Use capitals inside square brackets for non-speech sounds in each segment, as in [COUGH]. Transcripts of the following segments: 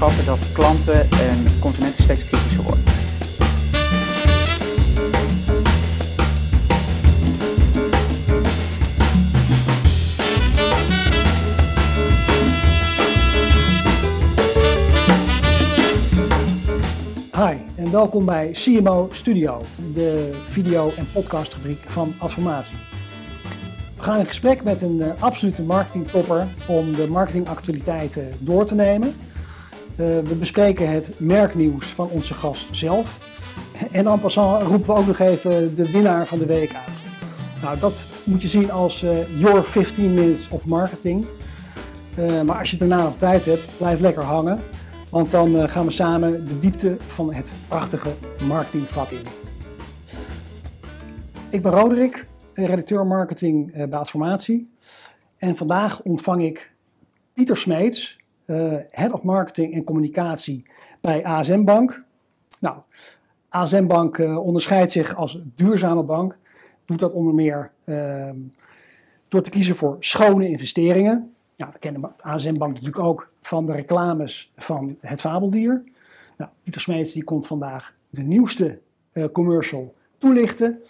dat klanten en consumenten steeds kritischer worden. Hi en welkom bij CMO Studio, de video- en podcastrubriek van Adformatie. We gaan in gesprek met een uh, absolute marketingtopper om de marketingactualiteiten door te nemen. Uh, we bespreken het merknieuws van onze gast zelf. En en passant roepen we ook nog even de winnaar van de week uit. Nou, dat moet je zien als uh, your 15 minutes of marketing. maar als je daarna nog tijd hebt, blijf lekker hangen. Want dan gaan we samen de diepte van het prachtige marketingvak in. Ik ben Roderick, redacteur marketing bij Adformatie. En vandaag ontvang ik Pieter Smeets, Head of Marketing en Communicatie bij ASM Bank. Nou, ASM Bank onderscheidt zich als duurzame bank. Doet dat onder meer ehm, door te kiezen voor schone investeringen. We kennen de ASM Bank natuurlijk ook van de reclames van het fabeldier. Nou, Pieter Smeets die komt vandaag de nieuwste uh, commercial toelichten.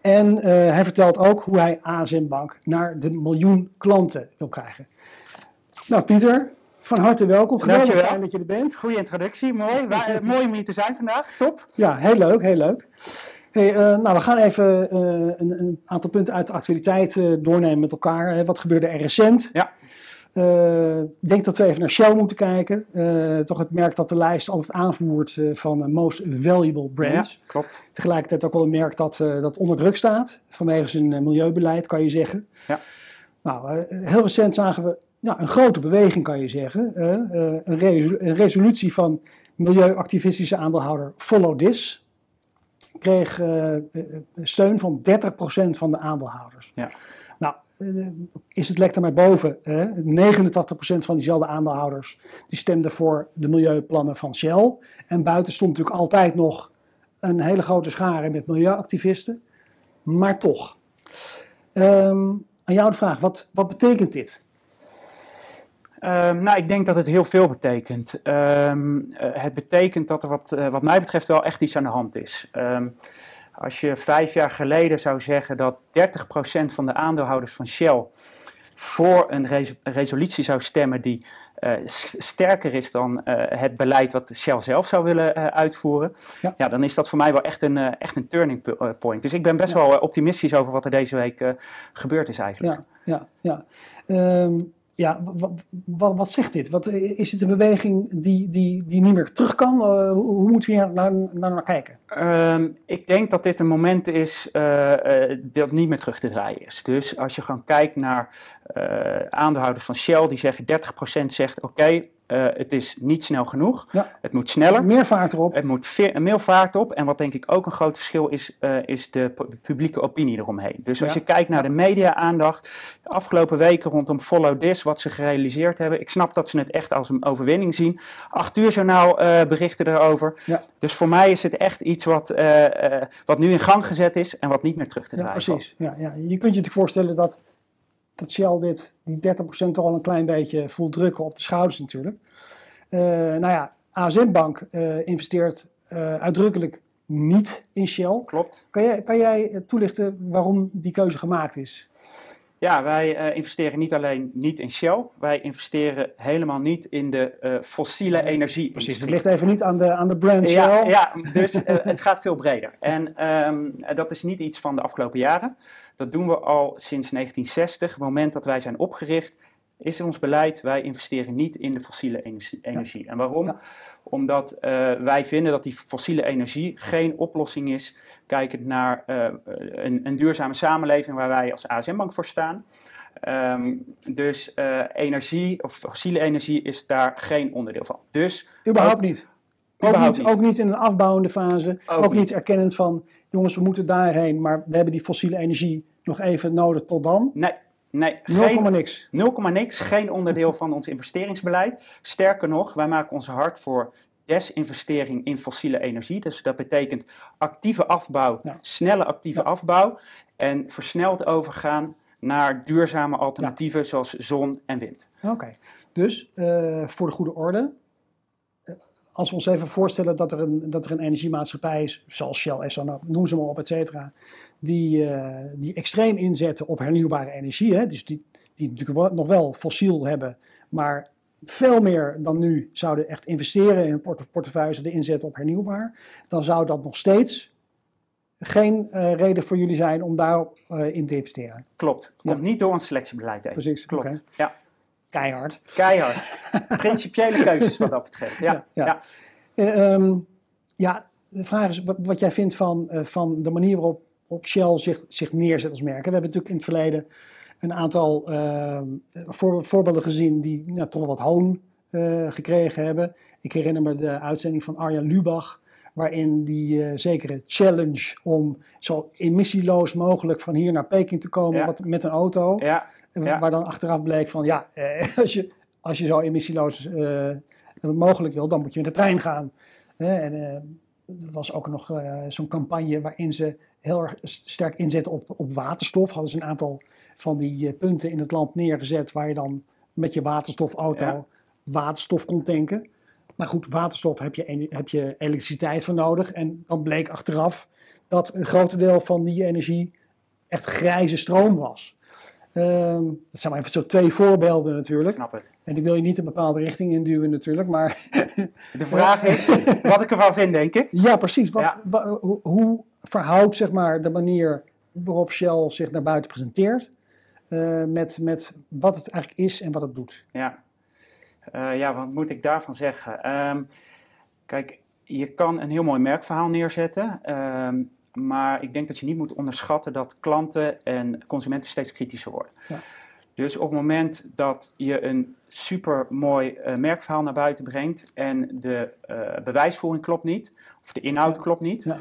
En hij vertelt ook hoe hij ASM Bank naar de miljoen klanten wil krijgen. Nou Pieter, van harte welkom. Geweldig fijn dat je er bent. Goeie introductie, mooi. Waar, uh, [LAUGHS] mooi om hier te zijn vandaag, top. Ja, heel leuk, heel leuk. Hey, uh, nou, we gaan even uh, een, een, aantal punten uit de actualiteit uh, doornemen met elkaar. Hè. Wat gebeurde er recent? Ja. Ik denk dat we even naar Shell moeten kijken. toch het merk dat de lijst altijd aanvoert van most valuable brands. Ja, klopt. Tegelijkertijd ook wel een merk dat, dat onder druk staat vanwege zijn milieubeleid, kan je zeggen. Ja. Nou, heel recent zagen we ja, een grote beweging, kan je zeggen. een, resolu een resolutie van milieuactivistische aandeelhouder Follow This kreeg uh, steun van 30% van de aandeelhouders. Ja. Nou, is het lek er maar boven. Uh, 89% van diezelfde aandeelhouders die stemden voor de milieuplannen van Shell. En buiten stond natuurlijk altijd nog een hele grote schare met milieuactivisten. Maar toch. Um, aan jou de vraag, wat, wat betekent dit? Um, nou, ik denk dat het heel veel betekent. Um, uh, het betekent dat er wat, uh, wat mij betreft wel echt iets aan de hand is. Um, als je vijf jaar geleden zou zeggen dat 30% van de aandeelhouders van Shell voor een res resolutie zou stemmen die uh, sterker is dan het beleid wat Shell zelf zou willen uitvoeren, ja. ja. dan is dat voor mij wel echt een, echt een turning point. Dus ik ben best ja. wel optimistisch over wat er deze week gebeurd is eigenlijk. Ja, ja, ja. Ja, wat, wat, zegt dit? Wat, is het een beweging die, die, die niet meer terug kan? Uh, hoe moeten we hier naar, naar, naar kijken? Um, ik denk dat dit een moment is uh, dat niet meer terug te draaien is. Dus als je gewoon kijkt naar aandeelhouders van Shell, die zeggen 30% zegt oké, uh, het is niet snel genoeg. Ja. Het moet sneller. Meer vaart erop. Het moet veer, meer vaart op. En wat denk ik ook een groot verschil is, uh, is de publieke opinie eromheen. Dus als ja. je kijkt naar de media-aandacht, de afgelopen weken rondom Follow This, wat ze gerealiseerd hebben. Ik snap dat ze het echt als een overwinning zien. Acht uur journaal uh, berichten erover. Ja. Dus voor mij is het echt iets wat, wat nu in gang gezet is en wat niet meer terug te draaien ja, precies. Ja, ja. Je kunt je natuurlijk voorstellen dat dat Shell dit, die 30% toch al een klein beetje voelt drukken op de schouders natuurlijk. Uh, nou ja, ASM Bank uh, investeert uh, uitdrukkelijk niet in Shell. Klopt. Kan jij, kan jij toelichten waarom die keuze gemaakt is? Ja, wij investeren niet alleen niet in Shell, wij investeren helemaal niet in de fossiele energie. Precies, het ligt even niet aan de, aan de brand Shell. Ja, ja [LAUGHS] dus het gaat veel breder. En um, dat is niet iets van de afgelopen jaren. Dat doen we al sinds 1960. Het moment dat wij zijn opgericht, is ons beleid, wij investeren niet in de fossiele energie. Ja. En waarom? Ja. Omdat uh, wij vinden dat die fossiele energie geen oplossing is, kijkend naar uh, een, een, duurzame samenleving waar wij als ASM-bank voor staan. Um, dus uh, energie, of fossiele energie, is daar geen onderdeel van. Dus, Überhaupt niet? Ook niet, niet, ook niet in een afbouwende fase. Ook, ook niet. niet erkennend van, jongens, we moeten daarheen, maar we hebben die fossiele energie nog even nodig tot dan. Nee, nee. 0, niks. 0, niks. Geen onderdeel van ons investeringsbeleid. Sterker nog, wij maken ons hard voor desinvestering in fossiele energie. Dus dat betekent actieve afbouw, ja. snelle actieve ja. afbouw en versneld overgaan naar duurzame alternatieven ja. zoals zon en wind. Oké, okay. dus uh, voor de goede orde, als we ons even voorstellen dat er een, dat er een energiemaatschappij is, zoals Shell, Exxon, noem ze maar op, et cetera, die, uh, die extreem inzetten op hernieuwbare energie, hè, dus die, die natuurlijk nog wel fossiel hebben, maar veel meer dan nu zouden echt investeren in port portefeuille, de inzetten op hernieuwbaar, dan zou dat nog steeds geen uh, reden voor jullie zijn om daarop uh, in te investeren. Klopt. Komt ja. niet door ons selectiebeleid heen. Precies. Klopt. Okay. Ja. Keihard. Keihard. [LAUGHS] Principiële keuzes wat dat betreft. Ja. Ja, ja. Uh, um, ja de vraag is wat, jij vindt van, van de manier waarop op Shell zich, zich neerzet als merk. We hebben natuurlijk in het verleden een aantal uh, voor, voorbeelden gezien die nou, toch wat hoon uh, gekregen hebben. Ik herinner me de uitzending van Arjan Lubach, waarin die uh, zekere challenge om zo emissieloos mogelijk van hier naar Peking te komen Ja. wat, met een auto. Ja. Ja. Waar dan achteraf bleek van ja, eh, [LAUGHS] als, je, als je zo emissieloos eh, mogelijk wil, dan moet je met de trein gaan. En eh, er was ook nog eh, zo'n campagne waarin ze heel erg sterk inzetten op, op waterstof. Hadden ze een aantal van die eh, punten in het land neergezet waar je dan met je waterstofauto Ja. waterstof kon tanken. Maar goed, waterstof heb je, heb je elektriciteit voor nodig. En dan bleek achteraf dat een groot deel van die energie echt grijze stroom was. Ehm, dat zijn maar even zo twee voorbeelden natuurlijk. Snap het. En die wil je niet een bepaalde richting induwen natuurlijk. Maar [LAUGHS] De vraag is wat ik ervan vind, denk ik. ja, precies. Wat, Ja. hoe, hoe verhoudt zeg maar, de manier waarop Shell zich naar buiten presenteert... eh, met, met wat het eigenlijk is en wat het doet? Ja. Eh, ja, wat moet ik daarvan zeggen? Ehm, kijk, je kan een heel mooi merkverhaal neerzetten. ehm, maar ik denk dat je niet moet onderschatten dat klanten en consumenten steeds kritischer worden. Ja. Dus op het moment dat je een super mooi merkverhaal naar buiten brengt en de eh, bewijsvoering klopt niet, of de inhoud klopt niet, Ja.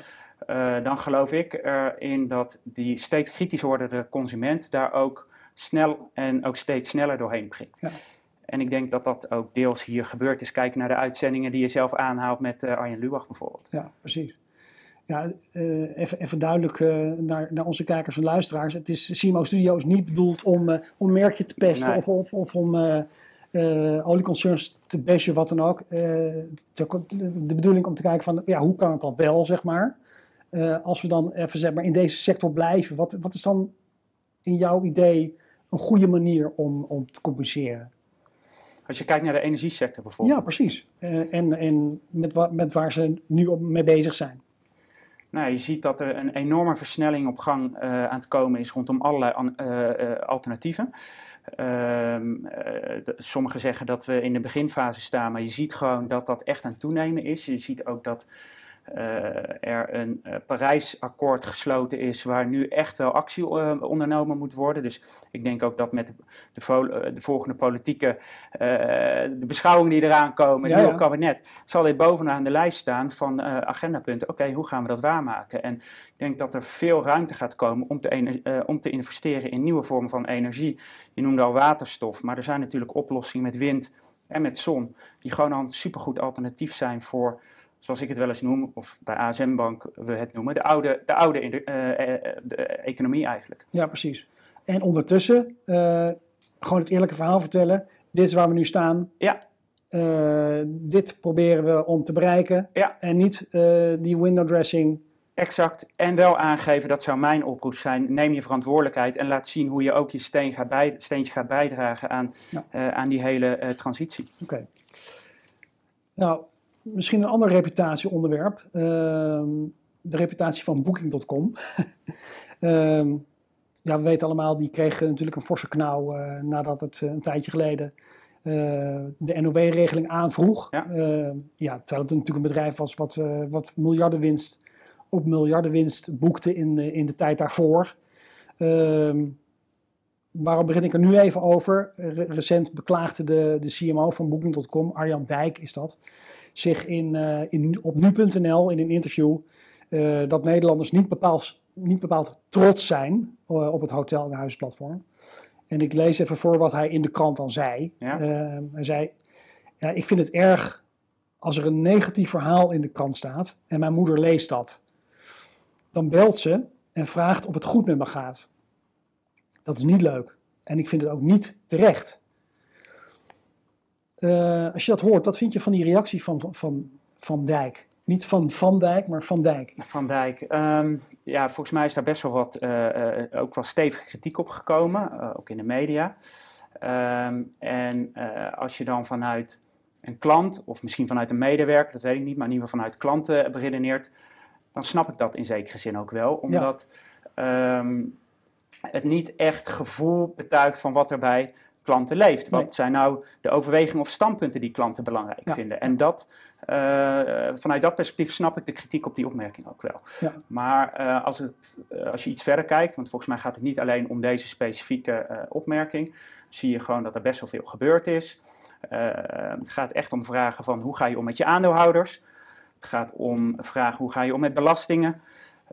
eh, dan geloof ik erin dat die steeds kritischer wordende consument daar ook snel en ook steeds sneller doorheen prikt. Ja. En ik denk dat dat ook deels hier gebeurd is. Kijk naar de uitzendingen die je zelf aanhaalt met eh, Arjen Lubach bijvoorbeeld. Ja, precies. Ja, eh, even, even duidelijk eh, naar, naar onze kijkers en luisteraars. Het is, Simo Studio is niet bedoeld om, eh, om een merkje te pesten Nee. of, of, of om olieconcerns te bashen, wat dan ook. De, bedoeling om te kijken van, ja, hoe kan het dan wel, zeg maar. Als we dan even zeg maar, in deze sector blijven, wat, wat is dan in jouw idee een goede manier om, om te compenseren? Als je kijkt naar de energiesector bijvoorbeeld. Ja, precies. En en met, wa- met waar ze nu op, mee bezig zijn. Nou, je ziet dat er een enorme versnelling op gang eh, aan het komen is rondom allerlei eh, eh, alternatieven. Ehm, eh, sommigen zeggen dat we in de beginfase staan, maar je ziet gewoon dat dat echt aan het toenemen is. Je ziet ook dat er een eh, Parijsakkoord gesloten is waar nu echt wel actie eh, ondernomen moet worden. Dus ik denk ook dat met de, de, vo- eh, de volgende politieke eh, de beschouwingen die eraan komen, Ja, het nieuwe ja. kabinet, zal dit bovenaan de lijst staan van eh, agendapunten. Oké, hoe gaan we dat waarmaken? En ik denk dat er veel ruimte gaat komen om te, eh, om te investeren in nieuwe vormen van energie. Je noemde al waterstof, maar er zijn natuurlijk oplossingen met wind en met zon, die gewoon al een supergoed alternatief zijn voor, zoals ik het wel eens noem, of bij ASM Bank we het noemen, de oude, de oude in- eh, eh, de economie eigenlijk. Ja, precies. En ondertussen eh, gewoon het eerlijke verhaal vertellen. Dit is waar we nu staan. Ja. Dit proberen we om te bereiken. Ja. En niet die window dressing. Exact. En wel aangeven, dat zou mijn oproep zijn, neem je verantwoordelijkheid en laat zien hoe je ook je steen gaat bij, steentje gaat bijdragen aan, Ja. aan die hele transitie. Oké. Nou, misschien een ander reputatieonderwerp. Ehm, de reputatie van Booking.com. [LAUGHS] Ehm, ja, we weten allemaal, die kreeg natuurlijk een forse knauw eh, nadat het eh, een tijdje geleden eh, de NOW-regeling aanvroeg. Ja. Ehm, ja, terwijl het natuurlijk een bedrijf was wat, wat miljardenwinst op miljardenwinst boekte in, de- in de tijd daarvoor. Waarom begin ik er nu even over? Re- recent beklaagde de, de CMO van Booking.com, Arjan Dijk is dat, zich in, eh, in, op nu.nl in een interview eh, dat Nederlanders niet bepaald, niet bepaald trots zijn eh, op het hotel- en huisplatform. En ik lees even voor wat hij in de krant dan zei. Ja. Hij zei, ja, ik vind het erg als er een negatief verhaal in de krant staat en mijn moeder leest dat. Dan belt ze en vraagt of het goed met me gaat. Dat is niet leuk. En ik vind het ook niet terecht. Eh, als je dat hoort, wat vind je van die reactie van Van, van, van Dijk? Niet van Van Dijk, maar Van Dijk. Van Dijk. Ehm, ja, volgens mij is daar best wel wat, uh, uh, ook wel stevige kritiek op gekomen, ook in de media. Um, en als je dan vanuit een klant, of misschien vanuit een medewerker, dat weet ik niet, maar in ieder geval vanuit klanten beredeneert, dan snap ik dat in zekere zin ook wel. Omdat ja. um, het niet echt gevoel betuigt van wat er bij klanten leeft. Wat nee. zijn nou de overwegingen of standpunten die klanten belangrijk ja. vinden? En dat, uh, vanuit dat perspectief snap ik de kritiek op die opmerking ook wel. Ja. Maar uh, als, het, als je iets verder kijkt, want volgens mij gaat het niet alleen om deze specifieke opmerking, zie je gewoon dat er best wel veel gebeurd is. het gaat echt om vragen van hoe ga je om met je aandeelhouders? Het gaat om vragen hoe ga je om met belastingen?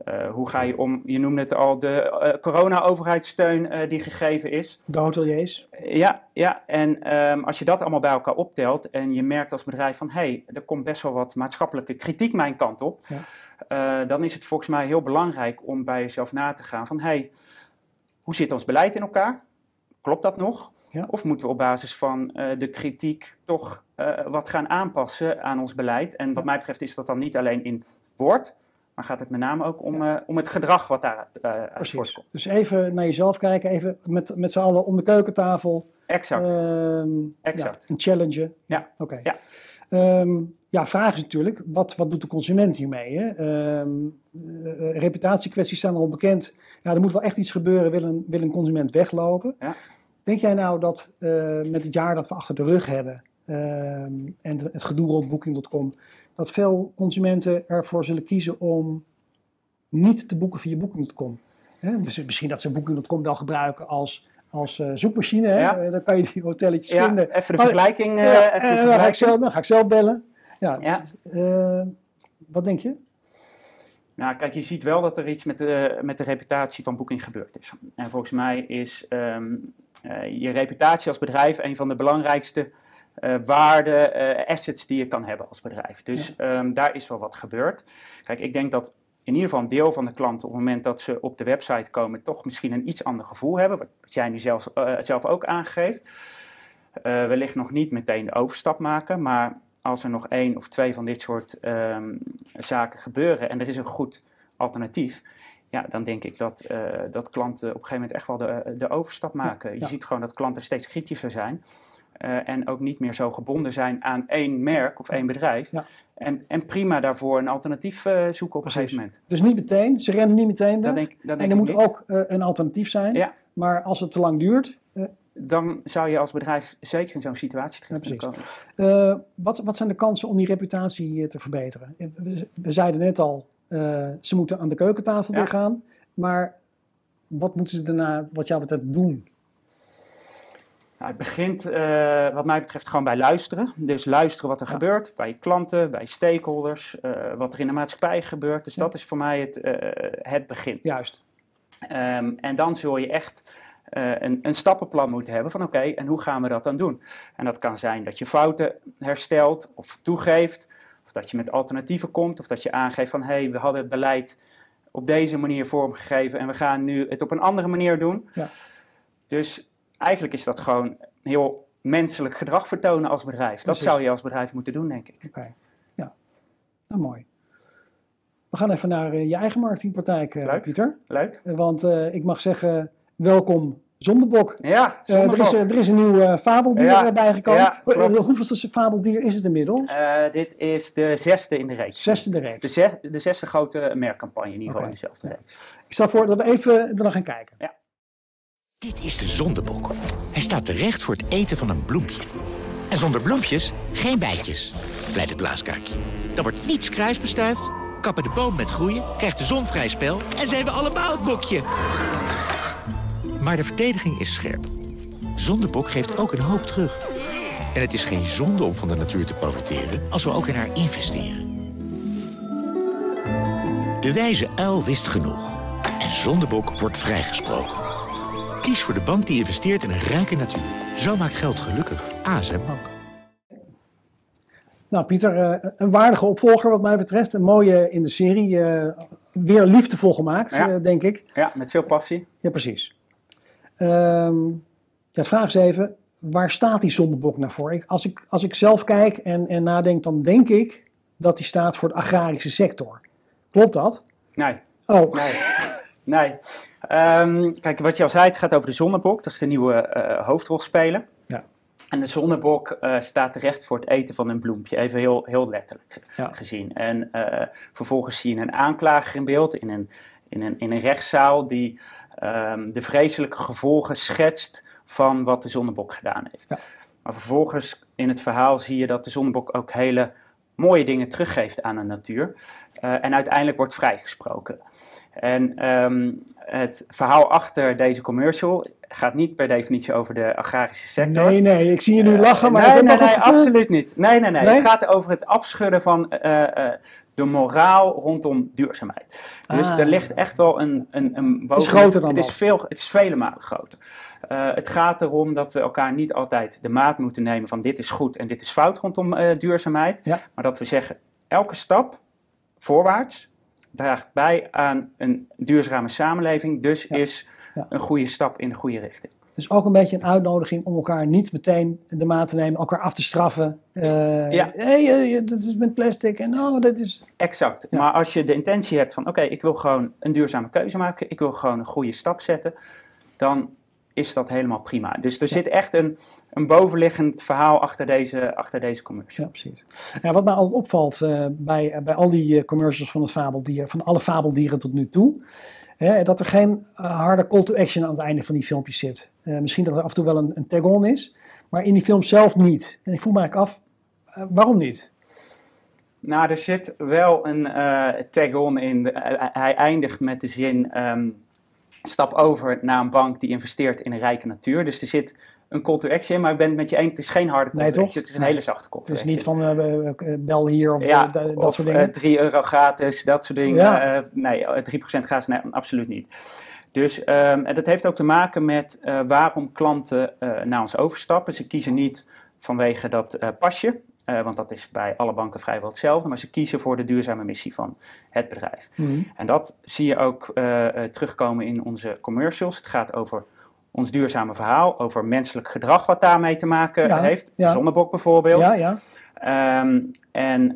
Uh, hoe ga je om, je noemde het al, de uh, corona-overheidssteun uh, die gegeven is. De hoteliers. ja, ja, en um, als je dat allemaal bij elkaar optelt en je merkt als bedrijf van hé, hey, er komt best wel wat maatschappelijke kritiek mijn kant op, ja. dan is het volgens mij heel belangrijk om bij jezelf na te gaan van hé, hey, hoe zit ons beleid in elkaar? Klopt dat nog? Ja. Of moeten we op basis van de kritiek toch wat gaan aanpassen aan ons beleid? En wat mij betreft is dat dan niet alleen in woord, maar gaat het met name ook om, ja. uh, om het gedrag wat daar uh, uit voortkomt. Dus even naar jezelf kijken, even met, met z'n allen om de keukentafel. Exact. Uh, exact. Ja, een challenge. Ja. Oké. Okay. Ja. Um, ja, vraag is natuurlijk, wat, wat doet de consument hiermee? Hè? Um, reputatiekwesties zijn al bekend. Ja, er moet wel echt iets gebeuren, wil een, wil een consument weglopen. Ja. Denk jij nou dat met het jaar dat we achter de rug hebben en het gedoe rond Booking.com, dat veel consumenten ervoor zullen kiezen om niet te boeken via Booking.com. Misschien dat ze Booking.com wel gebruiken als, als uh, zoekmachine. Hè? Ja. Dan kan je die hotelletjes ja, vinden. Even de vergelijking. Uh, ja, even en de dan, ga ik zelf, dan ga ik zelf bellen. Ja. Uh, wat denk je? Nou, kijk, je ziet wel dat er iets met de, met de reputatie van Booking gebeurd is. En volgens mij is um, je reputatie als bedrijf een van de belangrijkste uh, waarde, uh, assets die je kan hebben als bedrijf. Dus ja. um, daar is wel wat gebeurd. Kijk, ik denk dat in ieder geval een deel van de klanten op het moment dat ze op de website komen, toch misschien een iets ander gevoel hebben, wat jij nu zelf, uh, zelf ook aangeeft. wellicht nog niet meteen de overstap maken, maar als er nog één of twee van dit soort um, zaken gebeuren en er is een goed alternatief, ja, dan denk ik dat, uh, dat klanten op een gegeven moment echt wel de, de overstap maken. Ja, ja. Je ziet gewoon dat klanten steeds kritischer zijn. Uh, en ook niet meer zo gebonden zijn aan één merk of één bedrijf. Ja. En, en prima daarvoor een alternatief uh, zoeken op Precies. een gegeven moment. Dus niet meteen, ze rennen niet meteen weg. Dat denk, dat en er moet niet. ook uh, een alternatief zijn. Ja. Maar als het te lang duurt. dan zou je als bedrijf zeker in zo'n situatie terecht komen. wat, wat zijn de kansen om die reputatie te verbeteren? We, we zeiden net al, ze moeten aan de keukentafel weer gaan. Maar wat moeten ze daarna, wat jou betreft, doen? Nou, het begint, uh, wat mij betreft, gewoon bij luisteren. Dus luisteren wat er Ja. gebeurt bij je klanten, bij stakeholders, uh, wat er in de maatschappij gebeurt. Dus Ja. dat is voor mij het, uh, het begin. Juist. Um, en dan zul je echt een, een, stappenplan moeten hebben van oké, okay, en hoe gaan we dat dan doen? En dat kan zijn dat je fouten herstelt of toegeeft, of dat je met alternatieven komt, of dat je aangeeft van hé, hey, we hadden het beleid op deze manier vormgegeven en we gaan nu het op een andere manier doen. Ja. Dus eigenlijk is dat gewoon heel menselijk gedrag vertonen als bedrijf. Dat zou je als bedrijf moeten doen, denk ik. Oké, okay. ja. Nou, mooi. We gaan even naar uh, je eigen marketingpraktijk, uh, Leuk. Pieter. Leuk. Uh, want ik mag zeggen, welkom Zondebok. Ja, er, is, er is een nieuw fabeldier ja, bijgekomen. Ja, Hoeveelste fabeldier is het inmiddels? dit is de zesde in de reeks. Zesde in de reeks. De, zes, de zesde grote merkcampagne in ieder geval okay. in dezelfde reeks. Ik stel voor dat we even er nog gaan kijken. Ja. Dit is de zondebok. Hij staat terecht voor het eten van een bloempje. En zonder bloempjes geen bijtjes, pleit het blaaskaartje. Dan wordt niets kruisbestuift, kappen de boom met groeien, krijgt de zon vrij spel en zijn we allemaal het bokje. Maar de verdediging is scherp. Zondebok geeft ook een hoop terug. En het is geen zonde om van de natuur te profiteren als we ook in haar investeren. De wijze uil wist genoeg. En Zondebok wordt vrijgesproken. Kies voor de bank die investeert in een rijke natuur. Zo maakt geld gelukkig. ASM Bank. Nou, Pieter, uh, een waardige opvolger wat mij betreft. Een mooie in de serie. Uh, weer liefdevol gemaakt, ja. uh, denk ik. Ja, met veel passie. Ja, precies. Um, ja, vraag is even, waar staat die zondebok nou voor? Ik, als, ik, als ik zelf kijk en, en nadenk, dan denk ik dat die staat voor de agrarische sector. Klopt dat? Nee. Oh, Nee. Nee. Ehm, kijk, wat je al zei, het gaat over de zonnebok. Dat is de nieuwe eh, hoofdrolspeler. Ja. En de zonnebok eh, staat terecht voor het eten van een bloempje. Even heel, heel letterlijk Ja. gezien. En eh, vervolgens zie je een aanklager in beeld in een, in een, in een rechtszaal die ehm, de vreselijke gevolgen schetst van wat de zonnebok gedaan heeft. Ja. Maar vervolgens in het verhaal zie je dat de zonnebok ook hele mooie dingen teruggeeft aan de natuur. En uiteindelijk wordt vrijgesproken. En ehm, het verhaal achter deze commercial gaat niet per definitie over de agrarische sector. nee, nee, ik zie je nu Eh, lachen, maar nee, ik heb nee, nee, het gevoel... absoluut niet. Nee, nee, nee, Nee? Het gaat over het afschudden van eh, eh, de moraal rondom duurzaamheid. Dus Ah. er ligt echt wel een, een, een boven... groter dan het is veel, Het is vele malen groter. Het gaat erom dat we elkaar niet altijd de maat moeten nemen van dit is goed en dit is fout rondom duurzaamheid. Ja. Maar dat we zeggen, elke stap voorwaarts draagt bij aan een duurzame samenleving. Dus Ja. is Ja. een goede stap in de goede richting. Dus ook een beetje een uitnodiging om elkaar niet meteen de maat te nemen, elkaar af te straffen. Eh Ja. hey, eh, dat is met plastic en oh, dat is... Exact. Ja. Maar als je de intentie hebt van oké, ik wil gewoon een duurzame keuze maken, ik wil gewoon een goede stap zetten, dan is dat helemaal prima. Dus er zit echt een, een bovenliggend verhaal achter deze, achter deze commercial. Ja, precies. Ja, wat mij altijd opvalt eh, bij, bij al die eh, commercials van, het fabeldier, van alle fabeldieren tot nu toe, hè, dat er geen eh, harde call to action aan het einde van die filmpjes zit. Eh, misschien dat er af en toe wel een, een tag-on is, maar in die film zelf niet. En ik voel me eigenlijk af, eh, waarom niet? Nou, er zit wel een eh, tag-on in. De- eh, hij eindigt met de zin: ehm, stap over naar een bank die investeert in een rijke natuur. Dus er zit een call to action in, maar ik ben het met je eens, het is geen harde call Nee, to action. Het is een hele zachte call Het to is action. niet van eh, eh, bel hier of ja, eh, da- dat of, soort dingen. eh, 3 euro gratis, dat soort dingen. Ja. Eh, nee, eh, 3% gratis, nee, absoluut niet. Dus ehm, en dat heeft ook te maken met eh, waarom klanten eh, naar ons overstappen. Ze kiezen niet vanwege dat eh, pasje, eh, want dat is bij alle banken vrijwel hetzelfde, maar ze kiezen voor de duurzame missie van het bedrijf. Mhm. En dat zie je ook eh, eh, terugkomen in onze commercials. Het gaat over ons duurzame verhaal, over menselijk gedrag wat daarmee te maken Ja, heeft. ja. Zonnebok bijvoorbeeld. Ja, ja. Ehm, en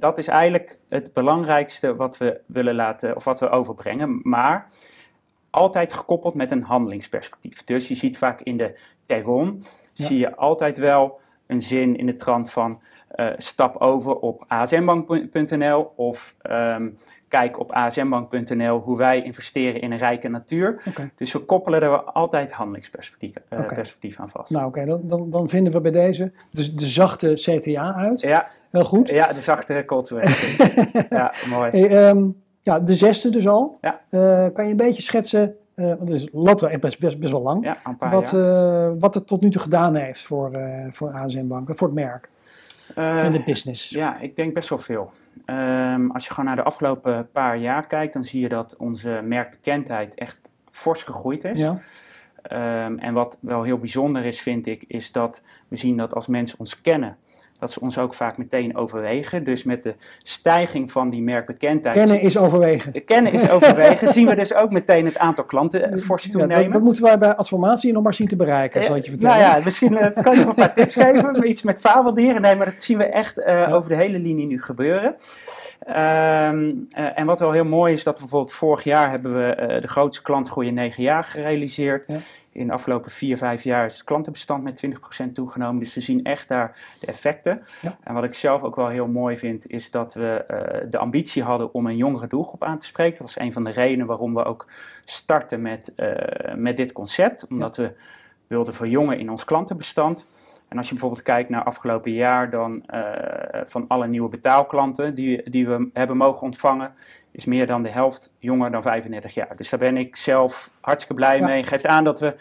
dat is eigenlijk het belangrijkste wat we willen laten, of wat we overbrengen, maar altijd gekoppeld met een handelingsperspectief. Dus je ziet vaak in de tag-on, Ja. zie je altijd wel een zin in de trant van eh, stap over op asmbank.nl of ehm, kijk op asmbank.nl hoe wij investeren in een rijke natuur. Dus we koppelen er altijd handelingsperspectief eh, aan vast. Nou oké, dan, dan, dan vinden we bij deze de, de zachte CTA uit. Ja, Heel goed. ja, de zachte call to action. ja, mooi. Hey, ehm, ja, de zesde dus al. Ja. Eh, kan je een beetje schetsen, want het is- loopt wel echt best, best, best wel lang, Ja, een paar wat, jaar. eh, wat het tot nu toe gedaan heeft voor, eh voor ASM Banken, voor het merk Eh, en de business. ja, ik denk best wel veel. Ehm, als je gewoon naar de afgelopen paar jaar kijkt, dan zie je dat onze merkbekendheid echt fors gegroeid is. Ja, Ehm, en wat wel heel bijzonder is, vind ik, is dat we zien dat als mensen ons kennen, dat ze ons ook vaak meteen overwegen. Dus met de stijging van die merkbekendheid. Kennen is overwegen. Kennen is overwegen, zien we dus ook meteen het aantal klanten eh, fors Ja, toenemen. dat, dat moeten wij bij Adformatie nog maar zien te bereiken, zal ik je vertellen. Nou ja, misschien eh, kan je nog een paar tips [LAUGHS] geven. Iets met fabeldieren. Nee, maar dat zien we echt eh, Ja. over de hele linie nu gebeuren. Ehm, eh, en wat wel heel mooi is, dat we bijvoorbeeld vorig jaar hebben we eh, de grootste klantgroei in negen jaar gerealiseerd. Ja. In de afgelopen vier, vijf jaar is het klantenbestand met 20% toegenomen. Dus we zien echt daar de effecten. Ja. En wat ik zelf ook wel heel mooi vind, is dat we eh, de ambitie hadden om een jongere doelgroep aan te spreken. Dat is een van de redenen waarom we ook starten met, eh, met dit concept. Omdat we wilden verjongen in ons klantenbestand. En als je bijvoorbeeld kijkt naar afgelopen jaar, dan eh, van alle nieuwe betaalklanten die, die we hebben mogen ontvangen, is meer dan de helft jonger dan 35 jaar. Dus daar ben ik zelf hartstikke blij Ja. mee. Geeft aan dat we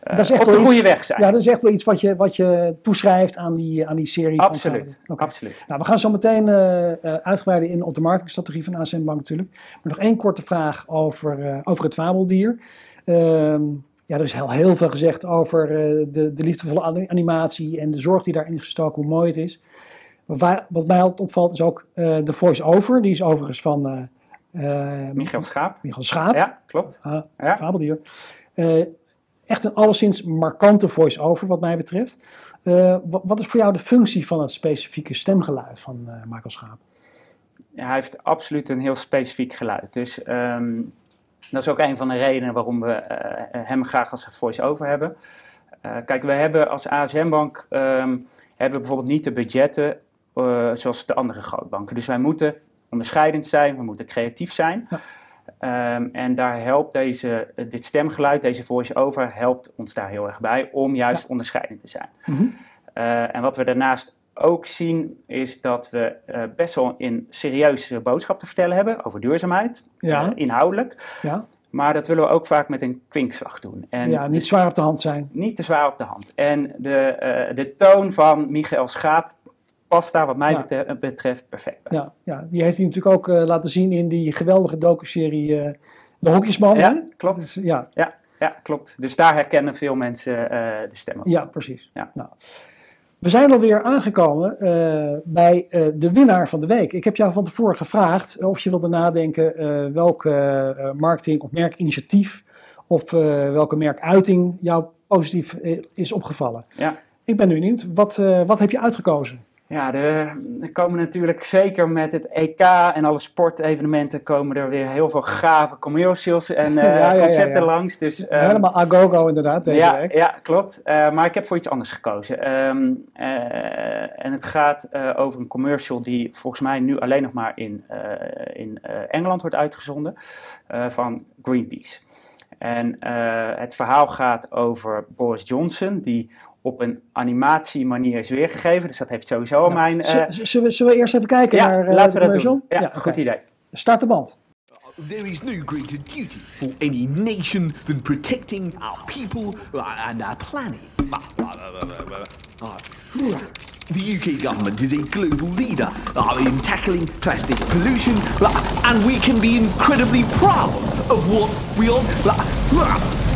eh, Dat is echt op de iets- goede weg zijn. Ja, dat is echt wel iets wat je, wat je toeschrijft aan die, aan die serie. van absoluut. Oké. absoluut. Nou, we gaan zo meteen uitgebreider in op de marketingstrategie van ASM Bank natuurlijk. Maar nog één korte vraag over, over het fabeldier. Ehm, ja, er is heel, heel veel gezegd over eh, de, de liefdevolle ani- animatie en de zorg die daarin is gestoken, hoe mooi het is. Maar waar- wat mij altijd opvalt is ook eh, de voice-over. Die is overigens van eh, Michael Schaap. Michael Schaap. Ja, klopt. Ah, Ja. Fabeldier. Echt een alleszins markante voice-over wat mij betreft. Uh, wat, wat, is voor jou de functie van het specifieke stemgeluid van uh, Michael Schaap? Ja, hij heeft absoluut een heel specifiek geluid. Dus um, dat is ook een van de redenen waarom we uh, hem graag als voice-over hebben. kijk, we hebben als ASM-bank um, hebben bijvoorbeeld niet de budgetten zoals de andere grootbanken. Dus wij moeten onderscheidend zijn, we moeten creatief zijn. Ja. Um, en daar helpt deze, dit stemgeluid, deze voice-over, helpt ons daar heel erg bij om juist ja. onderscheidend te zijn. Mm -hmm. uh, en wat we daarnaast ook zien, is dat we uh, best wel een serieuze boodschap te vertellen hebben over duurzaamheid, ja. uh, inhoudelijk. Ja. Maar dat willen we ook vaak met een kwinkslag doen. En ja, niet zwaar op de hand zijn. Niet te zwaar op de hand. En de, de toon van Michael Schaap past daar wat mij ja. betreft perfect bij. Ja, ja, die heeft hij natuurlijk ook laten zien in die geweldige docuserie De Hokjesman. Ja, klopt. Dus, ja. Ja, ja, klopt. Dus daar herkennen veel mensen de stemmen. Ja, precies. Ja. Nou, we zijn alweer aangekomen bij de winnaar van de week. Ik heb jou van tevoren gevraagd of je wilde nadenken welk marketing of merkinitiatief of welke merkuiting jou positief is opgevallen. Ja. Ik ben benieuwd, wat, wat heb je uitgekozen? Ja, er komen natuurlijk zeker met het EK en alle sportevenementen komen er weer heel veel gave commercials en uh, [LAUGHS] ja, ja, concepten ja, langs. Dus, um, Helemaal agogo inderdaad deze ja, week. Ja, klopt. Uh, maar ik heb voor iets anders gekozen. Um, uh, en het gaat over een commercial die volgens mij nu alleen nog maar in, in Engeland wordt uitgezonden van Greenpeace. En het verhaal gaat over Boris Johnson die op een animatiemanier is weergegeven. Dus dat heeft sowieso ja. mijn... Uh... Zullen, we, zullen we eerst even kijken ja, naar uh, laten we dat doen. Ja, ja goed idee. Start de band. There is no greater duty for any nation than protecting our people and our planet. The UK government is a global leader in tackling plastic pollution, and we can be incredibly proud of what we are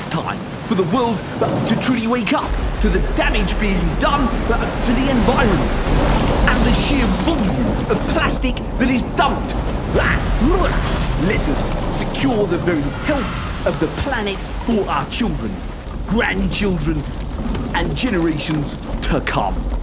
It is time for the world uh, to truly wake up to the damage being done uh, to the environment and the sheer volume of plastic that is dumped. Let us secure the very health of the planet for our children, grandchildren, and generations to come.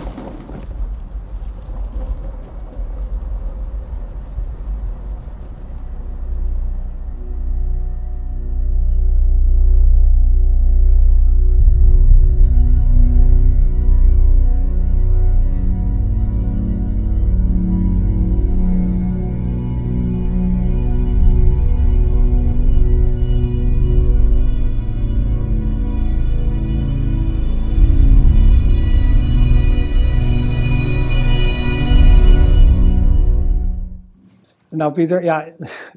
Nou, Pieter, ja,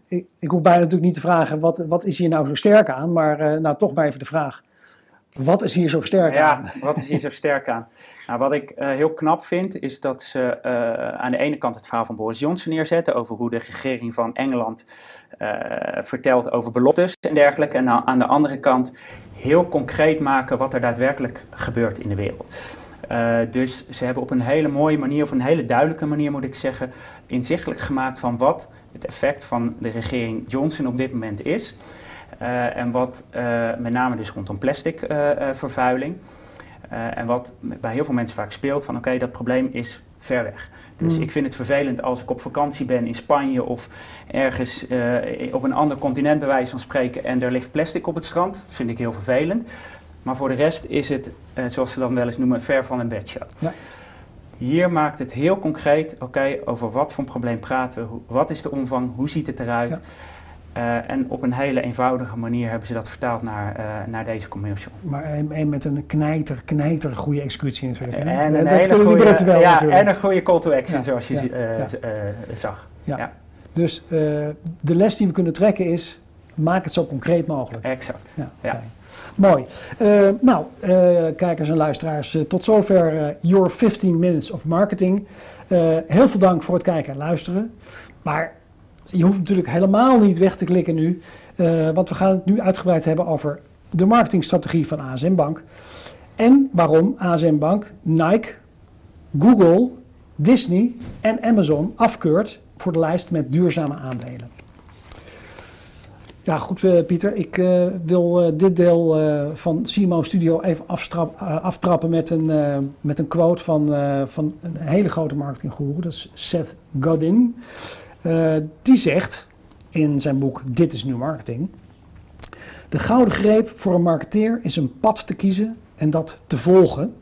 ik, ik, hoef bijna natuurlijk niet te vragen wat, wat is hier nou zo sterk aan, maar uh, nou toch maar even de vraag. Wat is hier zo sterk ja, aan? Ja, wat is hier zo sterk aan? Nou, wat ik uh, heel knap vind, is dat ze uh, aan de ene kant het verhaal van Boris Johnson neerzetten over hoe de regering van Engeland vertelt over beloftes en dergelijke. En nou, aan de andere kant heel concreet maken wat er daadwerkelijk gebeurt in de wereld. Uh, dus ze hebben op een hele mooie manier, of een hele duidelijke manier moet ik zeggen, inzichtelijk gemaakt van wat het effect van de regering Johnson op dit moment is. Uh, en wat uh, met name dus rondom plastic vervuiling. en wat bij heel veel mensen vaak speelt van oké, okay, dat probleem is ver weg. Dus mm. ik vind het vervelend als ik op vakantie ben in Spanje of ergens op een ander continent bij wijze van spreken en er ligt plastic op het strand. vind ik heel vervelend. Maar voor de rest is het, uh, zoals ze dan wel eens noemen, ver van een bedshow. Ja. Hier maakt het heel concreet, oké, over wat voor een probleem praten we, wat is de omvang, hoe ziet het eruit. Ja. Uh, en op een hele eenvoudige manier hebben ze dat vertaald naar, uh, naar deze commercial. Maar en, en, met een knijter, knijter goede executie natuurlijk. En, en een, hele goede, wel, ja, en een goede call to action, ja, zoals je zag. Ja. Dus de les die we kunnen trekken is, maak het zo concreet mogelijk. Exact. Ja, okay. Mooi. Uh, nou, uh, kijkers en luisteraars, uh, tot zover Your 15 Minutes of Marketing. heel veel dank voor het kijken en luisteren. Maar je hoeft natuurlijk helemaal niet weg te klikken nu, want we gaan het nu uitgebreid hebben over de marketingstrategie van ASM Bank. En waarom ASM Bank Nike, Google, Disney en Amazon afkeurt voor de lijst met duurzame aandelen. Ja, goed uh, Pieter. Ik uh, wil uh, dit deel van CMO Studio even aftrappen met een, met een quote van, van een hele grote marketinggoeroe. Dat is Seth Godin. die zegt in zijn boek Dit is nu marketing. De gouden greep voor een marketeer is een pad te kiezen en dat te volgen.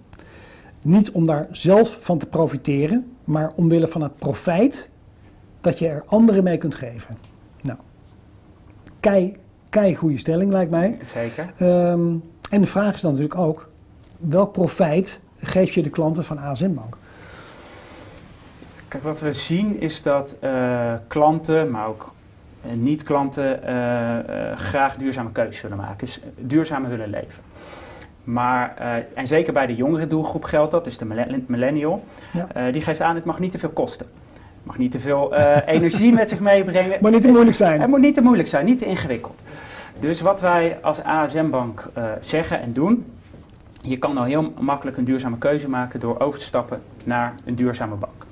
Niet om daar zelf van te profiteren, maar omwille van het profijt dat je er anderen mee kunt geven. Kei, kei goede stelling lijkt mij. Zeker. Um, en de vraag is dan natuurlijk ook, welk profijt geef je de klanten van ASM Bank? Kijk, wat we zien is dat uh, klanten, maar ook uh, niet-klanten, uh, graag duurzame keuzes willen maken. Dus duurzamer willen leven. Maar, en zeker bij de jongere doelgroep geldt dat, dus de millennial, ja. die geeft aan, het mag niet te veel kosten mag niet te veel uh, energie met zich meebrengen. Maar niet te moeilijk zijn. Het moet niet te moeilijk zijn, niet te ingewikkeld. Dus wat wij als ASM-bank uh, zeggen en doen, je kan al heel makkelijk een duurzame keuze maken door over te stappen naar een duurzame bank.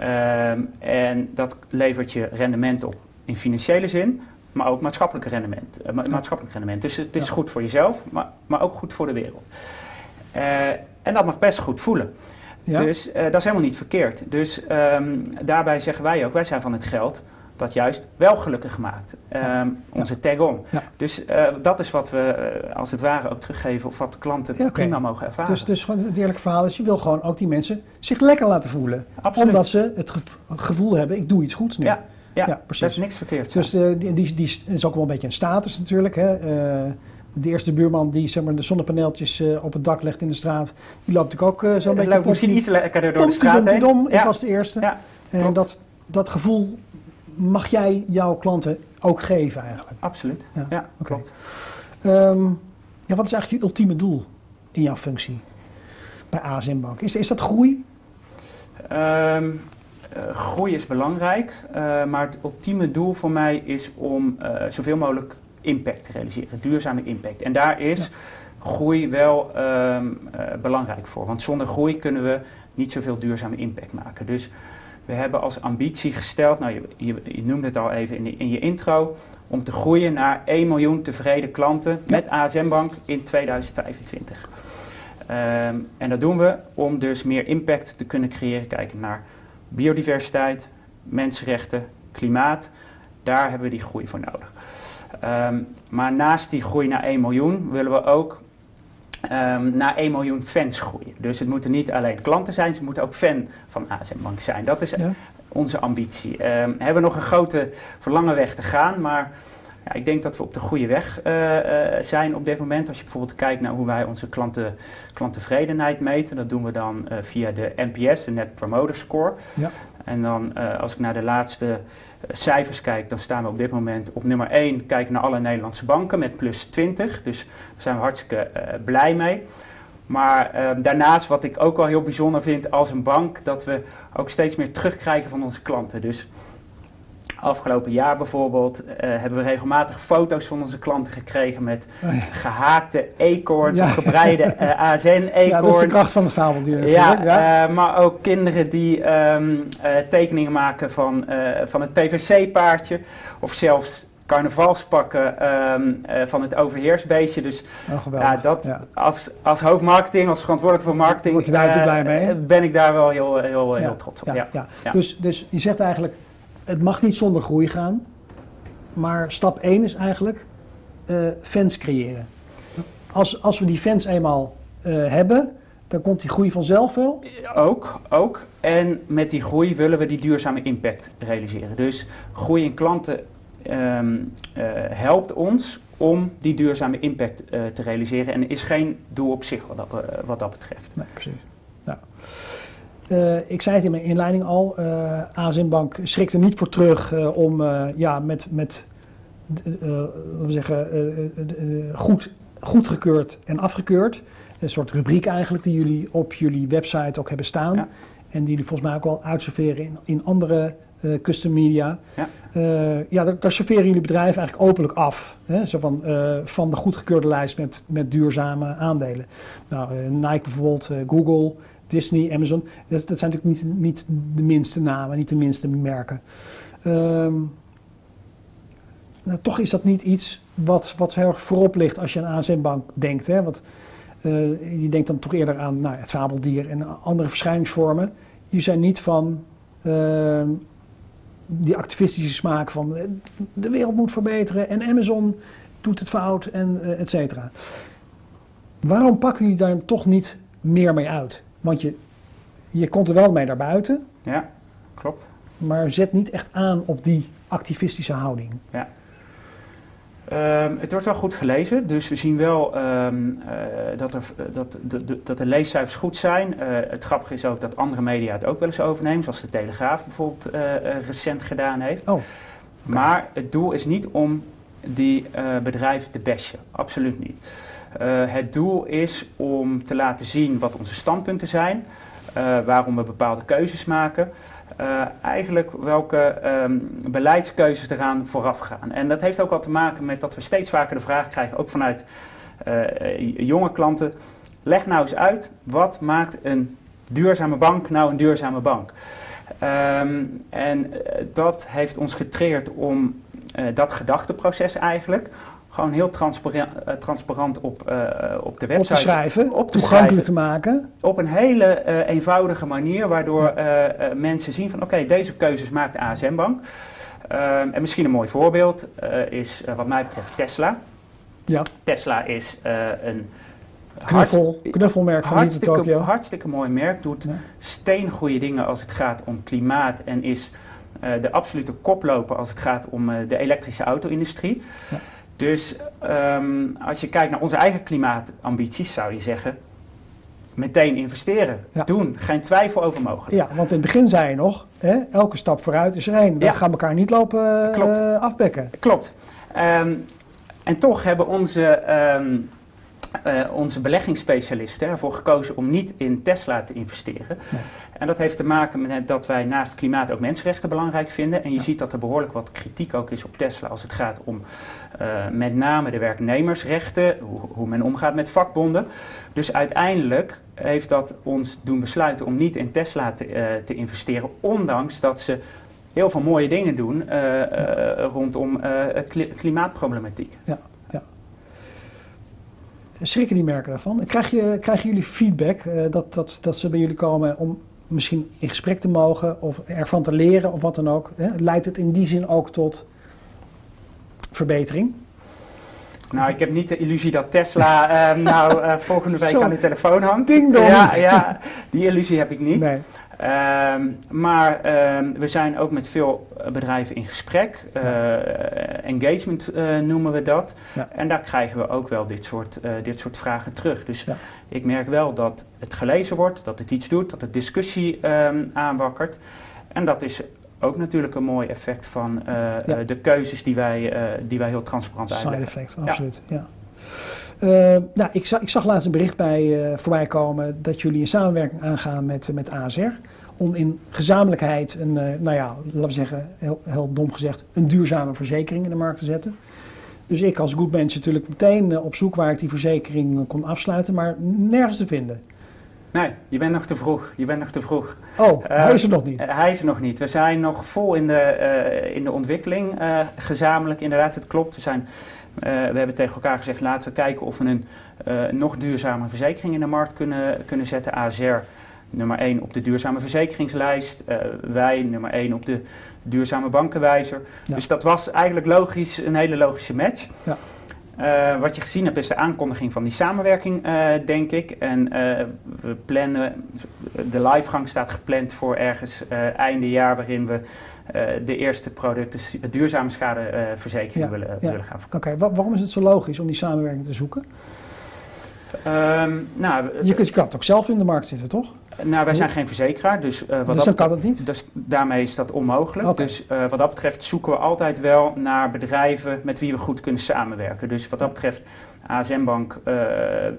Um, en dat levert je rendement op in financiële zin, maar ook maatschappelijk rendement. Uh, maatschappelijk rendement. Dus het is ja. goed voor jezelf, maar, maar ook goed voor de wereld. en dat mag best goed voelen. Ja. Dus uh, dat is helemaal niet verkeerd. Dus um, daarbij zeggen wij ook, wij zijn van het geld dat juist wel gelukkig maakt. Um, onze tag-on. Dus uh, dat is wat we uh, als het ware ook teruggeven of wat de klanten okay. prima mogen ervaren. Dus, dus het eerlijke verhaal is, je wil gewoon ook die mensen zich lekker laten voelen. Absoluut. Omdat ze het gevoel hebben, ik doe iets goeds nu. Ja, ja, precies. dat is niks verkeerd. Dus die, die, die, is ook wel een beetje een status natuurlijk. Hè. De eerste buurman die zeg maar, de zonnepaneeltjes uh, op het dak legt in de straat, die loopt natuurlijk ook uh, zo'n beetje... Loopt misschien iets lekkerder door de straat heen. Dom, ik was de eerste. En dat, dat gevoel mag jij jouw klanten ook geven eigenlijk? Absoluut, ja, klopt. Um, ja, wat is eigenlijk je ultieme doel in jouw functie bij ASM Bank? Is, is dat groei? Um, uh, groei is belangrijk, maar het ultieme doel voor mij is om zoveel mogelijk impact te realiseren, duurzame impact. En daar is ja. groei wel um, uh, belangrijk voor, want zonder groei kunnen we niet zoveel duurzame impact maken. Dus we hebben als ambitie gesteld, nou je, je, je noemde het al even in, de, in, je intro, om te groeien naar 1 miljoen tevreden klanten ja. met ASM Bank in 2025. Um, en dat doen we om dus meer impact te kunnen creëren, kijken naar biodiversiteit, mensenrechten, klimaat. Daar hebben we die groei voor nodig. Um, maar naast die groei naar 1 miljoen willen we ook um, naar 1 miljoen fans groeien. Dus het moeten niet alleen klanten zijn, ze moeten ook fan van ASM Bank zijn. Dat is ja. onze ambitie. Um, we hebben nog een grote verlangen weg te gaan, maar ja, ik denk dat we op de goede weg uh, uh, zijn op dit moment. Als je bijvoorbeeld kijkt naar hoe wij onze klanten, klanttevredenheid meten, dat doen we dan uh, via de NPS, de Net Promoter Score. Ja. En dan als ik naar de laatste cijfers kijk, dan staan we op dit moment op nummer 1. Kijken naar alle Nederlandse banken met plus 20. Dus daar zijn we hartstikke uh, blij mee. Maar uh, daarnaast, wat ik ook wel heel bijzonder vind als een bank, dat we ook steeds meer terugkrijgen van onze klanten. Dus Afgelopen jaar bijvoorbeeld uh, hebben we regelmatig foto's van onze klanten gekregen met [LAUGHS] oh gehaakte eekhoorns ja. of gebreide [LAUGHS] uh, ASN-eekhoorns. Ja, dat is de kracht van het fabeldier natuurlijk. Ja, ja. Uh, maar ook kinderen die um, tekeningen maken van, van het PVC-paardje of zelfs carnavalspakken um, van het overheersbeestje. Dus oh, ja, dat, Als, als hoofdmarketing, als verantwoordelijk voor marketing, Word je daar blij mee, ben ik daar wel heel, heel, heel trots op. Ja, Dus, dus je zegt eigenlijk, het mag niet zonder groei gaan. Maar stap 1 is eigenlijk uh, fans creëren. Als, als we die fans eenmaal uh, hebben, dan komt die groei vanzelf wel? Ook, ook. En met die groei willen we die duurzame impact realiseren. Dus groei in klanten um, uh, helpt ons om die duurzame impact te realiseren. En is geen doel op zich wat dat, wat dat betreft. Nee, precies. Nou. Uh, ik zei het in mijn inleiding al, uh, ASM Bank schrikt er niet voor terug uh, om ja, met, met we zeggen, goed goedgekeurd en afgekeurd. Een soort rubriek eigenlijk die jullie op jullie website ook hebben staan. Ja. En die jullie volgens mij ook wel uitserveren in, in andere eh, custom media. Ja. Eh, ja, daar, daar serveren jullie bedrijven eigenlijk openlijk af. Hè? Zo van, eh, van de goedgekeurde lijst met, met duurzame aandelen. Nou, eh, Nike bijvoorbeeld, eh, Google, Disney, Amazon. Dat, dat zijn natuurlijk niet, de minste namen, niet de minste merken. Ehm, nou, toch is dat niet iets wat, wat heel erg voorop ligt als je aan ASM-bank denkt. Hè? Want eh, je denkt dan toch eerder aan nou, het fabeldier en andere verschijningsvormen. Die zijn niet van ehm, die activistische smaak van eh, de wereld moet verbeteren en Amazon doet het fout en eh, et cetera. Waarom pakken jullie daar toch niet meer mee uit? Want je, je komt er wel mee naar buiten, Ja, klopt. maar zet niet echt aan op die activistische houding. Ehm, het wordt wel goed gelezen, dus we zien wel ehm, eh, dat, er, dat, de, de- dat de leescijfers goed zijn. Eh, het grappige is ook dat andere media het ook wel eens overnemen, zoals de Telegraaf bijvoorbeeld eh, eh, recent gedaan heeft. Oh, Maar het doel is niet om die eh, bedrijven te bashen, absoluut niet. Eh, het doel is om te laten zien wat onze standpunten zijn, eh, waarom we bepaalde keuzes maken. eh, eigenlijk welke ehm, beleidskeuzes eraan vooraf gaan. En dat heeft ook wel te maken met dat we steeds vaker de vraag krijgen, ook vanuit jonge klanten. Leg nou eens uit, wat maakt een duurzame bank nou een duurzame bank? Ehm, en dat heeft ons getreerd om dat gedachteproces eigenlijk gewoon heel transparant, eh, transparant op, eh, op de website op te schrijven, op te toegankelijk schrijven. te maken. op een hele eh, eenvoudige manier, waardoor eh, eh, mensen zien van oké, deze keuzes maakt de ASM-bank. Ehm, en misschien een mooi voorbeeld eh, is eh, wat mij betreft Tesla. Ja, Tesla is eh, een knuffel, knuffelmerk van hartstikke, Tokyo. hartstikke mooi merk, doet Ja. steengoede dingen als het gaat om klimaat en is eh, de absolute koploper als het gaat om eh, de elektrische auto-industrie. Ja. Dus ehm, als je kijkt naar onze eigen klimaatambities, zou je zeggen, meteen investeren. Ja. Doen, geen twijfel over mogelijk. Ja, want in het begin zei je nog, hè, elke stap vooruit is er één. We Ja. gaan elkaar niet lopen eh, Klopt. afbekken. Klopt. Ehm, en toch hebben onze, ehm, eh, onze beleggingsspecialisten ervoor gekozen om niet in Tesla te investeren. Nee. En dat heeft te maken met dat wij naast klimaat ook mensenrechten belangrijk vinden. En je ziet dat er behoorlijk wat kritiek ook is op Tesla als het gaat om eh, met name de werknemersrechten, hoe, hoe men omgaat met vakbonden. Dus uiteindelijk heeft dat ons doen besluiten om niet in Tesla te, eh, te investeren, ondanks dat ze heel veel mooie dingen doen rondom kli- klimaatproblematiek. Schrikken die merken daarvan? Krijg je, krijgen jullie feedback eh, dat, dat, dat ze bij jullie komen om misschien in gesprek te mogen of ervan te leren of wat dan ook? Hè? Leidt het in die zin ook tot verbetering? Nou, ik heb niet de illusie dat Tesla eh, nou eh, volgende week Zo. aan de telefoon hangt. Ding dong. Ja, ja, die illusie heb ik niet. Nee. Ehm, maar ehm, we zijn ook met veel bedrijven in gesprek. Eh, engagement eh, noemen we dat. Ja. En daar krijgen we ook wel dit soort, eh, dit soort vragen terug. Dus Ja. ik merk wel dat het gelezen wordt, dat het iets doet, dat het discussie ehm, aanwakkert. En dat is ook natuurlijk een mooi effect van de keuzes die wij, die wij heel transparant Side uitleggen. effect, absoluut. Ja. Eh, nou, ik, zag, ik zag laatst een bericht bij, eh, voorbij komen dat jullie een samenwerking aangaan met, met ASR. Om in gezamenlijkheid een, eh, nou ja, laten we zeggen, heel, heel dom gezegd, een duurzame verzekering in de markt te zetten. Dus ik als goed mens natuurlijk meteen op zoek waar ik die verzekering kon afsluiten, maar nergens te vinden. Nee, je bent nog te vroeg. Je bent nog te vroeg. Oh, hij is er nog niet. Hij is er nog niet. We zijn nog vol in de, in de ontwikkeling, gezamenlijk inderdaad. Het klopt. We, zijn, we hebben tegen elkaar gezegd, laten we kijken of we een eh, nog duurzame verzekering in de markt kunnen, kunnen zetten. ASR nummer 1 op de duurzame verzekeringslijst. eh, wij nummer 1 op de duurzame bankenwijzer. Ja. Dus dat was eigenlijk logisch, een hele logische match. Ja. Eh, wat je gezien hebt is de aankondiging van die samenwerking, eh, denk ik. En eh, we plannen, de livegang staat gepland voor ergens eh, einde jaar, waarin we eh, de eerste producten, duurzame schadeverzekering Ja, willen, ja. willen gaan verkopen. Oké, wa- waarom is het zo logisch om die samenwerking te zoeken? Ehm, nou, we- Je, kunt- je kan het ook zelf in de markt zitten, toch? nou, wij zijn geen verzekeraar, dus, eh, wat dus dat dan kan het niet? Dus daarmee is dat onmogelijk. Dus eh, wat dat betreft zoeken we altijd wel naar bedrijven met wie we goed kunnen samenwerken. Dus wat dat betreft ASM Bank uh,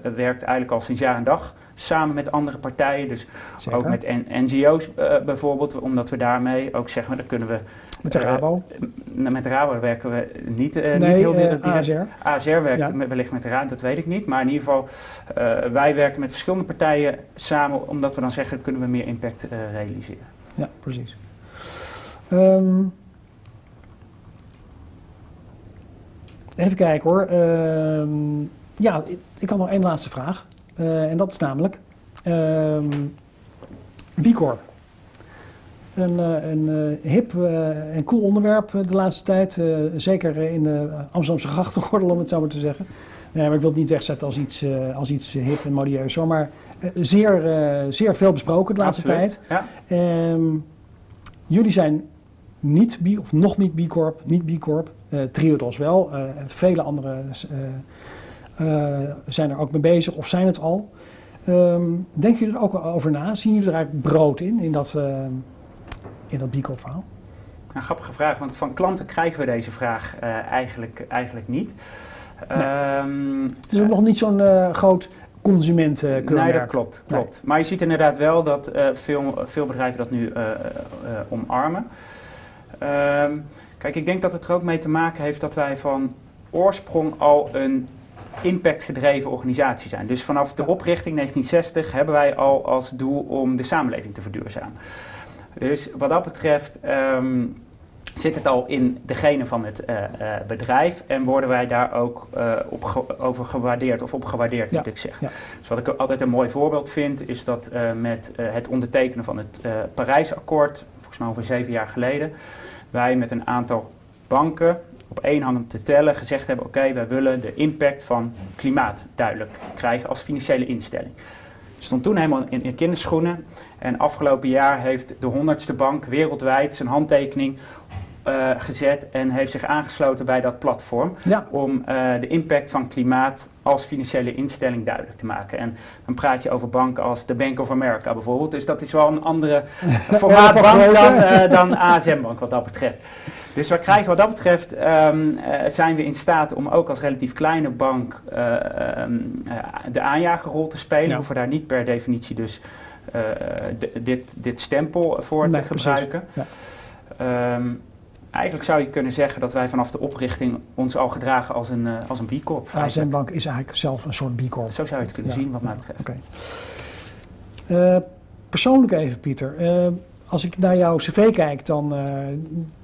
werkt eigenlijk al sinds jaar en dag samen met andere partijen. Dus Zeker. ook met NGO's uh, bijvoorbeeld, omdat we daarmee ook zeggen, dan kunnen we... Met de Rabo? met de Rabo werken we niet, nee, niet heel direct. ASR. ASR werkt ja. wellicht met de Raad, dat weet ik niet. Maar in ieder geval, wij werken met verschillende partijen samen, omdat we dan zeggen, kunnen we meer impact realiseren. Ja, precies. Um, even kijken hoor. Uh, ja, ik, had nog één laatste vraag. Uh, en dat is namelijk uh, B Corp. Een, uh, een hip en cool onderwerp de laatste tijd. zeker in de Amsterdamse grachtengordel, om het zo maar te zeggen. Nee, maar ik wil het niet wegzetten als iets, als iets hip en modieus. Hoor. Maar zeer, zeer veel besproken de laatste Absoluut. tijd. Ja. Ehm, jullie zijn niet B, of nog niet B Corp, niet B Corp. Uh, Triodos wel. Uh, vele anderen uh, zijn er ook mee bezig of zijn het al. Um, denken jullie er ook over na? Zien jullie er eigenlijk brood in, in dat, in dat B Corp verhaal? Een grappige vraag, want van klanten krijgen we deze vraag eigenlijk, eigenlijk niet. Nee. Um, het is ook nog niet zo'n groot consumentenkeurmerk. Nee, dat klopt. klopt. Nee. Maar je ziet inderdaad wel dat veel, veel bedrijven dat nu omarmen. Um, kijk, ik denk dat het er ook mee te maken heeft dat wij van oorsprong al een impactgedreven organisatie zijn. Dus vanaf de oprichting 1960 hebben wij al als doel om de samenleving te verduurzamen. Dus wat dat betreft um, zit het al in de genen van het uh, uh, bedrijf en worden wij daar ook uh, op ge over gewaardeerd of op gewaardeerd, ja. moet ik zeggen. Ja. Dus wat ik altijd een mooi voorbeeld vind, is dat met het ondertekenen van het Parijsakkoord, volgens mij over zeven jaar geleden, wij met een aantal banken op één hand te tellen gezegd hebben: oké, wij willen de impact van klimaat duidelijk krijgen als financiële instelling. Stond toen helemaal in, in kinderschoenen. En afgelopen jaar heeft de honderdste bank wereldwijd zijn handtekening uh, gezet en heeft zich aangesloten bij dat platform ja. om uh, de impact van klimaat als financiële instelling duidelijk te maken. En dan praat je over banken als de Bank of America bijvoorbeeld. Dus dat is wel een andere [LAUGHS] formaat bank dan, uh, dan ASM Bank wat dat betreft. Dus wat krijgen wat dat betreft um, zijn we in staat om ook als relatief kleine bank um, de aanjagerrol te spelen. We Ja. hoeven daar niet per definitie dus dit, dit stempel voor Nee, te gebruiken. precies. Um, eigenlijk zou je kunnen zeggen dat wij vanaf de oprichting ons al gedragen als een, uh, als een B Corp. ASM Bank is eigenlijk zelf een soort B Corp. Zo zou je het kunnen Ja, zien wat mij betreft. Oké. Eh, persoonlijk even, Pieter. Eh, als ik naar jouw cv kijk, dan,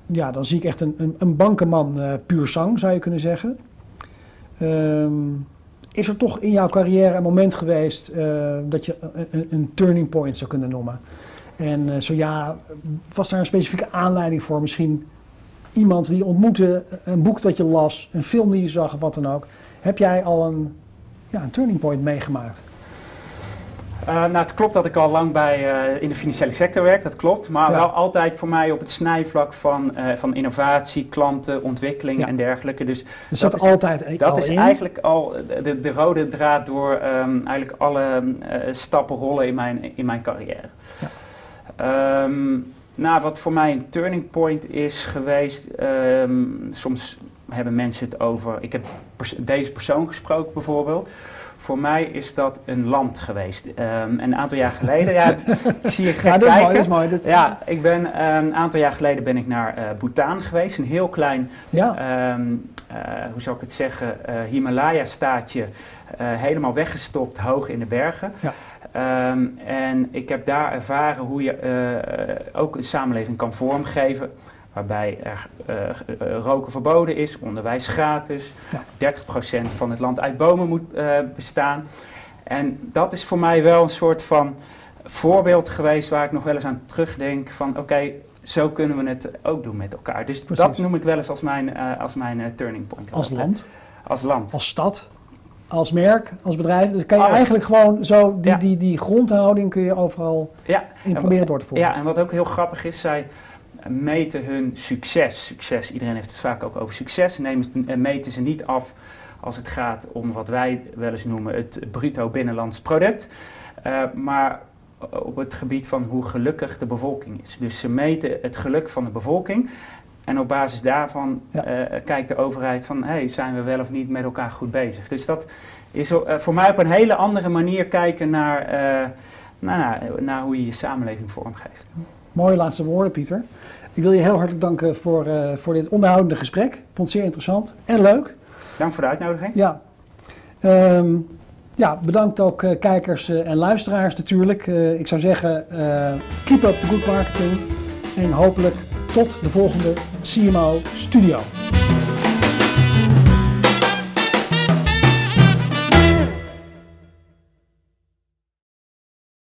ja, dan zie ik echt een, een, een bankenman puur zang, zou je kunnen zeggen. Ehm, is er toch in jouw carrière een moment geweest dat je een, een, turning point zou kunnen noemen? En zo ja, was daar een specifieke aanleiding voor? Misschien iemand die ontmoette, een boek dat je las, een film die je zag of wat dan ook. Heb jij al een, ja, een turning point meegemaakt? Uh, nou, het klopt dat ik al lang bij, uh, in de financiële sector werk, dat klopt. Maar Ja. wel altijd voor mij op het snijvlak van, uh, van innovatie, klanten, ontwikkeling Ja. en dergelijke. Dus zat is- altijd dat al is in. eigenlijk al de, de rode draad door um, eigenlijk alle uh, stappen rollen in mijn, in mijn carrière. Ja. Um, nou, wat voor mij een turning point is geweest, um, soms hebben mensen het over, ik heb deze persoon gesproken bijvoorbeeld. Voor mij is dat een land geweest. Um, een aantal jaar geleden, ja, ik [LAUGHS] zie je gek Ja, dat is kijken. mooi, dat is mooi. Dat, Ja, ik ben um, een aantal jaar geleden ben ik naar uh, Bhutan geweest. Een heel klein, ja. um, uh, hoe zou ik het zeggen, uh, Himalaya-staatje. helemaal weggestopt, hoog in de bergen. Ja. Um, en ik heb daar ervaren hoe je ook een samenleving kan vormgeven. Waarbij er roken verboden is, onderwijs gratis. Ja. 30% van het land uit bomen moet bestaan. En dat is voor mij wel een soort van voorbeeld geweest waar ik nog wel eens aan terugdenk van oké, okay, zo kunnen we het ook doen met elkaar. Dus Precies. dat noem ik wel eens als mijn, uh, als mijn turning point. Als land? Als land. Als stad? Als merk? Als bedrijf? Dan kan je Alles. eigenlijk gewoon zo, die, Ja. die, die grondhouding kun je overal Ja, in proberen door te voeren. Ja, en wat ook heel grappig is, zij meten hun succes. Succes, iedereen heeft het vaak ook over succes. Nemen, uh, meten ze niet af als het gaat om wat wij wel eens noemen het bruto binnenlands product. Uh, maar op het gebied van hoe gelukkig de bevolking is. Dus ze meten het geluk van de bevolking En op basis daarvan Ja. eh, kijkt de overheid van, hey, zijn we wel of niet met elkaar goed bezig? Dus dat is eh, voor mij op een hele andere manier kijken naar, eh, naar, naar, naar hoe je je samenleving vormgeeft. Mooie laatste woorden, Pieter. Ik wil je heel hartelijk danken voor, eh, voor dit onderhoudende gesprek. Ik vond het zeer interessant en leuk. Dank voor de uitnodiging. Ja, Ehm, ja bedankt ook eh, kijkers eh, en luisteraars natuurlijk. Ik zou zeggen, keep up the good marketing. En hopelijk tot de volgende CMO Studio.